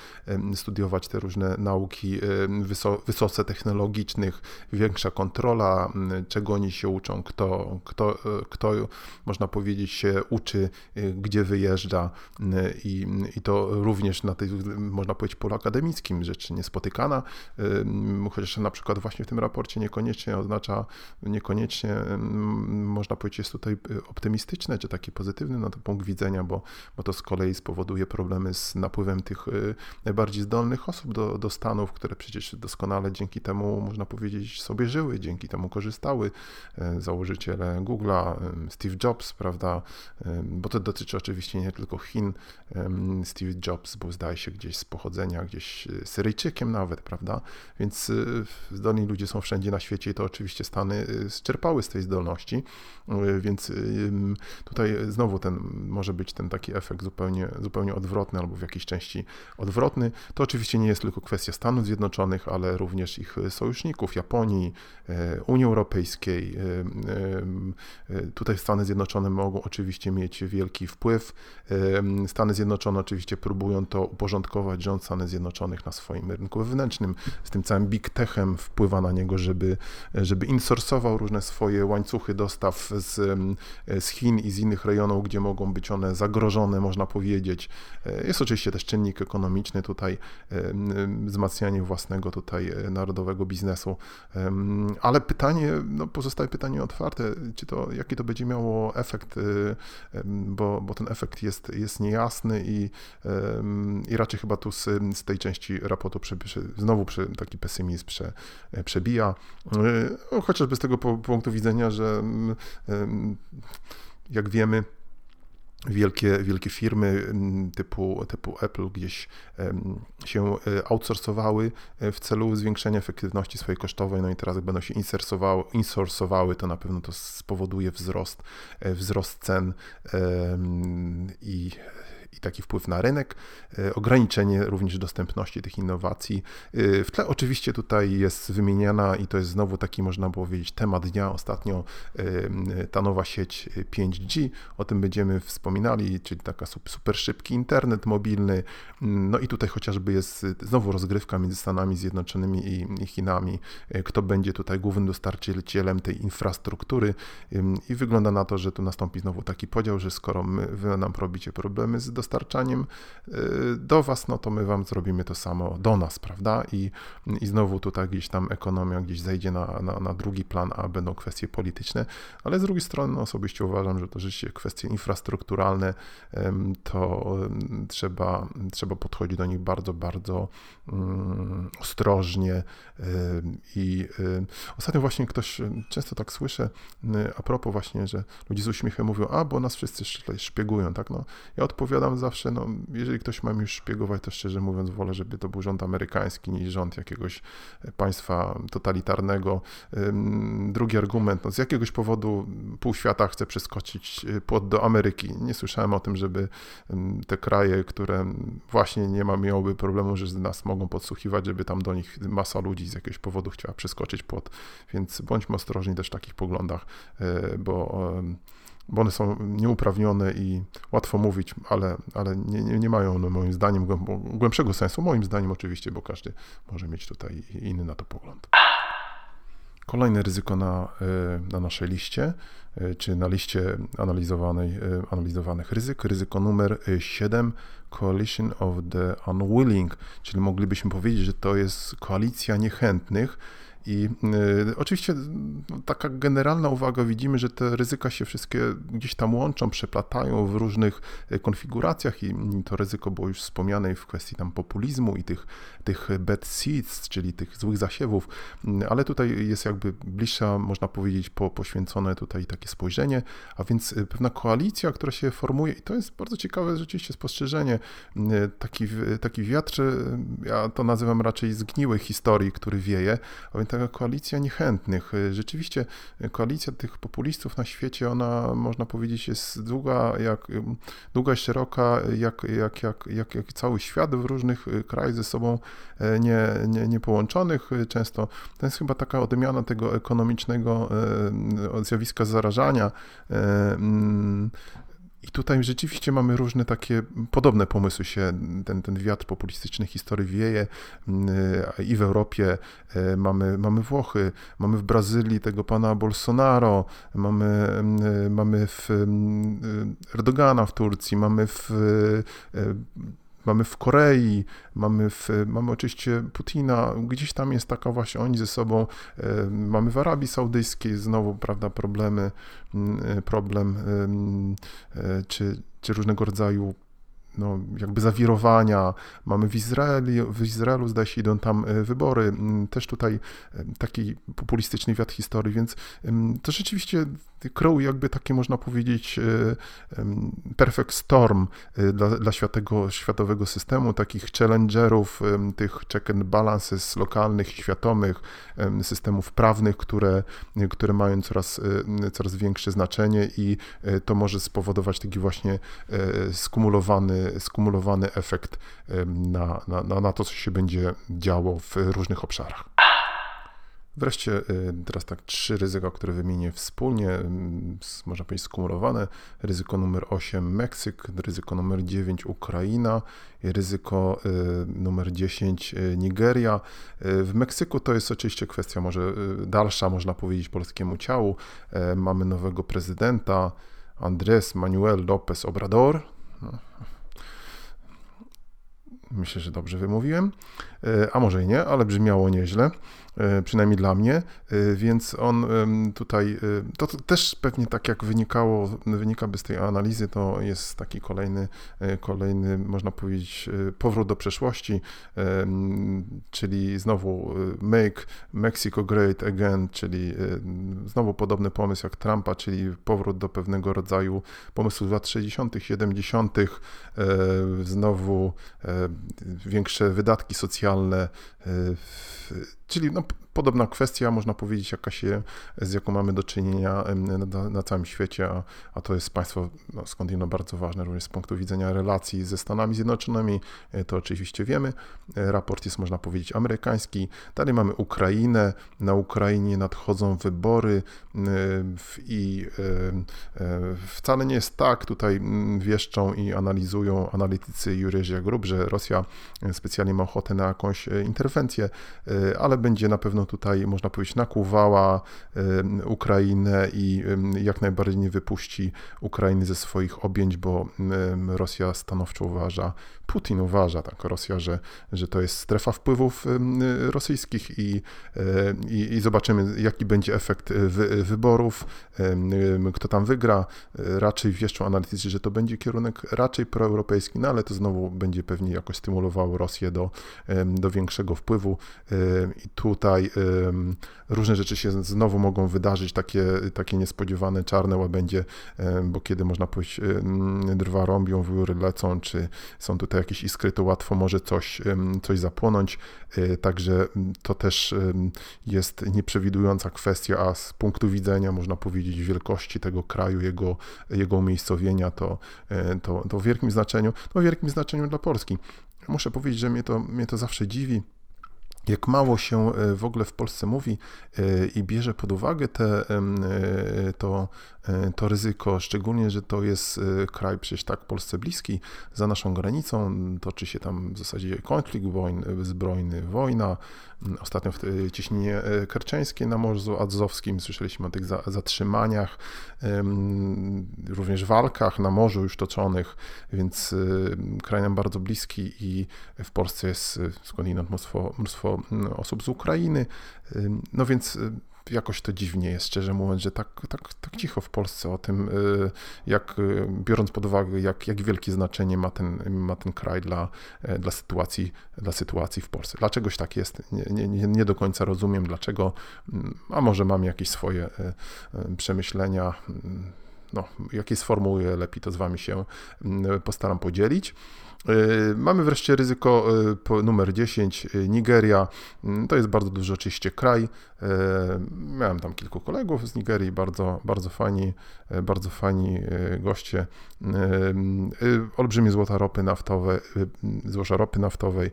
studiować te różne nauki wyso, wysoce technologicznych, większa kontrola, czego oni się uczą, kto, kto, e, kto można powiedzieć, się uczy, e, gdzie wyjeżdża i, i to również na tej, można powiedzieć, polu akademickim rzecz niespotykana, chociaż na przykład właśnie w tym raporcie niekoniecznie oznacza niekoniecznie można powiedzieć jest tutaj y, optymistyczne, czy taki pozytywny na to punkt widzenia, bo, bo to z kolei spowoduje problemy z napływem tych y, najbardziej zdolnych osób do, do Stanów, które przecież doskonale dzięki temu, można powiedzieć, sobie żyły, dzięki temu korzystały. E, założyciele Google'a, Steve Jobs, prawda, bo to dotyczy oczywiście nie tylko Chin. Steve Jobs był, zdaje się, gdzieś z pochodzenia, gdzieś y, Syryjczykiem nawet, prawda, więc zdolni ludzie są wszędzie na świecie i to oczywiście Stany czerpały z tej zdolności, y, więc tutaj znowu ten może być ten taki efekt zupełnie, zupełnie odwrotny albo w jakiejś części odwrotny. To oczywiście nie jest tylko kwestia Stanów Zjednoczonych, ale również ich sojuszników, Japonii, Unii Europejskiej. Tutaj Stany Zjednoczone mogą oczywiście mieć wielki wpływ. Stany Zjednoczone oczywiście próbują to uporządkować, rząd Stanów Zjednoczonych na swoim rynku wewnętrznym, z tym całym big techem wpływa na niego, żeby, żeby insourcować różne swoje łańcuchy dostaw z, z Chin i z innych rejonów, gdzie mogą być one zagrożone, można powiedzieć. E, jest oczywiście też czynnik ekonomiczny tutaj, wzmacnianie własnego tutaj e, narodowego biznesu, ale pytanie, no pozostaje pytanie otwarte, czy to, jaki to będzie miało efekt, e, bo, bo ten efekt jest, jest niejasny i, i raczej chyba tu z, z tej części raportu prze, znowu taki pesymizm prze, przebija, chociażby z tego punktu widzenia, że mm, jak wiemy, wielkie, wielkie firmy mm, typu, typu Apple gdzieś się e, outsourcowały e, w celu zwiększenia efektywności swojej kosztowej, no i teraz będą się insourcowały, to na pewno to spowoduje wzrost, e, wzrost cen i i taki wpływ na rynek, e, ograniczenie również dostępności tych innowacji. E, w tle oczywiście tutaj jest wymieniana i to jest znowu taki, można powiedzieć, temat dnia. Ostatnio, e, ta nowa sieć 5G, o tym będziemy wspominali, czyli taka super szybki internet mobilny, no i tutaj chociażby jest znowu rozgrywka między Stanami Zjednoczonymi i Chinami, kto będzie tutaj głównym dostarczycielem tej infrastruktury? I wygląda na to, że tu nastąpi znowu taki podział, że skoro my, wy nam robicie problemy z dostarczaniem y, do Was, no to my Wam zrobimy to samo do nas, prawda? I, i znowu tutaj gdzieś tam ekonomia gdzieś zejdzie na, na, na drugi plan, a będą kwestie polityczne, ale z drugiej strony no, osobiście uważam, że to rzeczywiście kwestie infrastrukturalne, to trzeba, trzeba podchodzić do nich bardzo, bardzo um, ostrożnie i ostatnio właśnie ktoś, często tak słyszę, a propos właśnie, że ludzie z uśmiechem mówią, a bo nas wszyscy szpiegują, tak? No, ja odpowiadam zawsze, no, jeżeli ktoś ma już szpiegować, to szczerze mówiąc wolę, żeby to był rząd amerykański niż rząd jakiegoś e, państwa totalitarnego. Drugi argument, no, z jakiegoś powodu pół świata chce przeskoczyć e, płot do Ameryki. Nie słyszałem o tym, żeby te kraje, które właśnie nie ma, miałoby problemu, że z nas mogą podsłuchiwać, żeby tam do nich masa ludzi z jakiegoś powodu chciała przeskoczyć płot. Więc bądźmy ostrożni też w takich poglądach, e, bo bo one są nieuprawnione i łatwo mówić, ale, ale nie, nie, nie mają one moim zdaniem głębszego sensu. Moim zdaniem oczywiście, bo każdy może mieć tutaj inny na to pogląd. Kolejne ryzyko na, na naszej liście, czy na liście analizowanej, analizowanych ryzyk, ryzyko numer 7, Coalition of the Unwilling, czyli moglibyśmy powiedzieć, że to jest koalicja niechętnych, i y, oczywiście no, taka generalna uwaga, widzimy, że te ryzyka się wszystkie gdzieś tam łączą, przeplatają w różnych y, konfiguracjach i to ryzyko było już wspomniane w kwestii tam populizmu i tych, tych bad seeds, czyli tych złych zasiewów, y, ale tutaj jest jakby bliższa, można powiedzieć, po, poświęcone tutaj takie spojrzenie, a więc pewna koalicja, która się formuje i to jest bardzo ciekawe rzeczywiście spostrzeżenie, taki, taki wiatr, ja to nazywam raczej zgniłej historii, który wieje, a więc taka koalicja niechętnych. Rzeczywiście koalicja tych populistów na świecie, ona można powiedzieć jest długa, jak, długa i szeroka, jak, jak, jak, jak, jak cały świat w różnych krajach ze sobą e, nie, nie, nie połączonych. Często to jest chyba taka odmiana tego ekonomicznego e, zjawiska zarażania e, i tutaj rzeczywiście mamy różne takie podobne pomysły się, ten, ten wiatr populistyczny historii wieje mm, i w Europie e, mamy, mamy Włochy, mamy w Brazylii tego pana Bolsonaro, mamy, mm, mamy w mm, Erdogana w Turcji, mamy w e, Mamy w Korei, mamy, w, mamy oczywiście Putina, gdzieś tam jest taka właśnie oni ze sobą, e, mamy w Arabii Saudyjskiej znowu, prawda, problemy, e, problem, e, czy, czy różnego rodzaju no, jakby zawirowania. Mamy w Izraelu, w Izraelu zdaje się idą tam wybory, też tutaj taki populistyczny wiatr historii, więc to rzeczywiście kreuj jakby takie można powiedzieć e, perfect storm e, dla, dla światowego, światowego systemu, takich challengerów, tych check and balances lokalnych światowych, systemów prawnych, które, które mają coraz, e, coraz większe znaczenie i to może spowodować taki właśnie skumulowany, skumulowany efekt na, na, na to, co się będzie działo w różnych obszarach. Wreszcie teraz tak trzy ryzyka, które wymienię wspólnie, można powiedzieć skumulowane. Ryzyko numer 8 Meksyk, ryzyko numer 9 Ukraina i ryzyko numer 10 y, Nigeria. W Meksyku to jest oczywiście kwestia może dalsza, można powiedzieć, polskiemu ciału. E, mamy nowego prezydenta Andrés Manuel López Obrador. Myślę, że dobrze wymówiłem, e, a może i nie, ale brzmiało nieźle. E, przynajmniej dla mnie, e, więc on tutaj, e, to też pewnie tak jak wynikało, wynika by z tej analizy, to jest taki kolejny, kolejny, można powiedzieć, powrót do przeszłości, czyli znowu Make Mexico Great Again, czyli znowu podobny pomysł jak Trumpa, czyli powrót do pewnego rodzaju pomysłów z lat 60., 70., znowu większe wydatki socjalne, czyli no, gonna podobna kwestia, można powiedzieć, z jaką mamy do czynienia na, na całym świecie, a, a, to jest państwo no, skądinąd bardzo ważne również z punktu widzenia relacji ze Stanami Zjednoczonymi, e, to oczywiście wiemy. E, raport jest, można powiedzieć, amerykański. Dalej mamy Ukrainę. Na Ukrainie nadchodzą wybory i wcale nie jest tak, tutaj wieszczą i analizują analitycy Juryżia Grub, że Rosja specjalnie ma ochotę na jakąś e, interwencję, ale będzie na pewno tutaj, można powiedzieć, nakłuwała Ukrainę i jak najbardziej nie wypuści Ukrainy ze swoich objęć, bo Rosja stanowczo uważa, Putin uważa, tak, Rosja, że, że to jest strefa wpływów rosyjskich i, i, i zobaczymy, jaki będzie efekt wy, wyborów, kto tam wygra. Raczej wieszczą analitycy, że to będzie kierunek raczej proeuropejski, no ale to znowu będzie pewnie jakoś stymulowało Rosję do, do większego wpływu i tutaj różne rzeczy się znowu mogą wydarzyć, takie, takie niespodziewane czarne łabędzie, bo kiedy można powiedzieć, drwa rąbią, wióry lecą, czy są tutaj jakieś iskry, to łatwo może coś, coś zapłonąć, e, także to też jest nieprzewidująca kwestia, a z punktu widzenia, można powiedzieć, wielkości tego kraju, jego, jego umiejscowienia, to, e, to, to w wielkim znaczeniu, no w wielkim znaczeniu dla Polski. Muszę powiedzieć, że mnie to, mnie to zawsze dziwi, jak mało się e, w ogóle w Polsce mówi e, i bierze pod uwagę te, e, to, to ryzyko, szczególnie, że to jest kraj przecież tak Polsce bliski, za naszą granicą, toczy się tam w zasadzie konflikt zbrojny, wojna. Ostatnio w cieśninie kerczeńskiej na Morzu Azowskim słyszeliśmy o tych zatrzymaniach, również walkach na morzu już toczonych, więc kraj nam bardzo bliski i w Polsce jest skądinąd mnóstwo, mnóstwo Mm, osób z Ukrainy. No więc jakoś to dziwnie jest, szczerze mówiąc, że tak, tak, tak cicho w Polsce o tym, y, jak y, biorąc pod uwagę, jak, jak wielkie znaczenie ma ten, ma ten kraj dla, e, dla, sytuacji, dla sytuacji w Polsce. Dlaczegoś tak jest, nie, nie, nie do końca rozumiem, dlaczego, mm, a może mam jakieś swoje e, e, przemyślenia. Mm, no, jakie sformułuję, lepiej to z Wami się postaram podzielić. E, mamy wreszcie ryzyko e, numer 10, e, Nigeria. Mm, to jest bardzo duży oczywiście kraj. Miałem tam kilku kolegów z Nigerii, bardzo, bardzo fajni, bardzo fajni goście. Olbrzymie złota ropy naftowe, złoża ropy naftowej,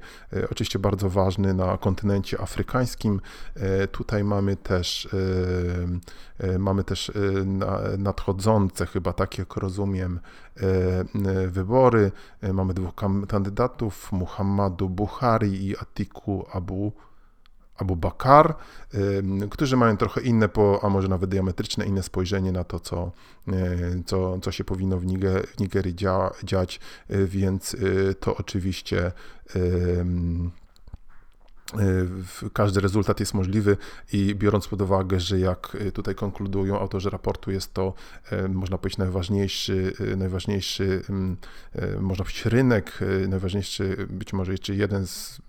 oczywiście bardzo ważny na kontynencie afrykańskim. Tutaj mamy też mamy też nadchodzące, chyba tak jak rozumiem wybory. Mamy dwóch kandydatów Muhammadu Buhari i Atiku Abu Abu Bakar, którzy mają trochę inne, a może nawet diametryczne inne spojrzenie na to, co, co, co się powinno w, Niger, w Nigerii dzia, dziać, więc to oczywiście każdy rezultat jest możliwy i biorąc pod uwagę, że jak y, tutaj konkludują autorzy raportu, jest to, y, można powiedzieć, najważniejszy, najważniejszy mm, można powiedzieć, rynek, najważniejszy, być może jeszcze jeden z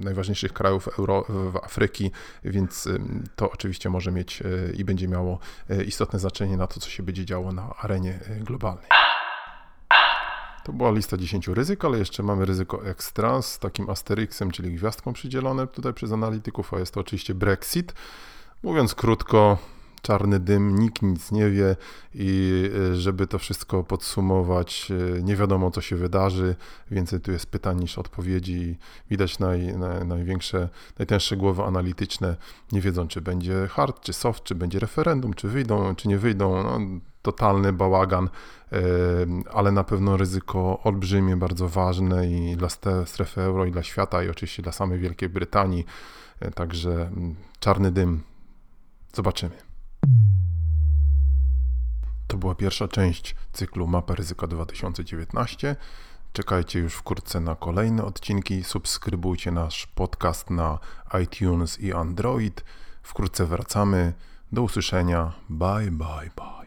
najważniejszych krajów Euro, Afryki, więc to oczywiście może mieć i będzie miało istotne znaczenie na to, co się będzie działo na arenie globalnej. To była lista 10 ryzyk, ale jeszcze mamy ryzyko extra z takim asterixem, czyli gwiazdką przydzielone tutaj przez analityków, a jest to oczywiście Brexit. Mówiąc krótko, czarny dym, nikt nic nie wie i e, żeby to wszystko podsumować, e, nie wiadomo co się wydarzy, więcej tu jest pytań niż odpowiedzi. Widać naj, naj, największe, najtęższe głowy analityczne nie wiedzą, czy będzie hard, czy soft, czy będzie referendum, czy wyjdą, czy nie wyjdą. No, totalny bałagan, ale na pewno ryzyko olbrzymie, bardzo ważne i dla strefy euro, i dla świata, i oczywiście dla samej Wielkiej Brytanii. E, także czarny dym. Zobaczymy. To była pierwsza część cyklu Mapa Ryzyka 2019. Czekajcie już wkrótce na kolejne odcinki. Subskrybujcie nasz podcast na iTunes i Android. Wkrótce wracamy. Do usłyszenia. Bye, bye, bye.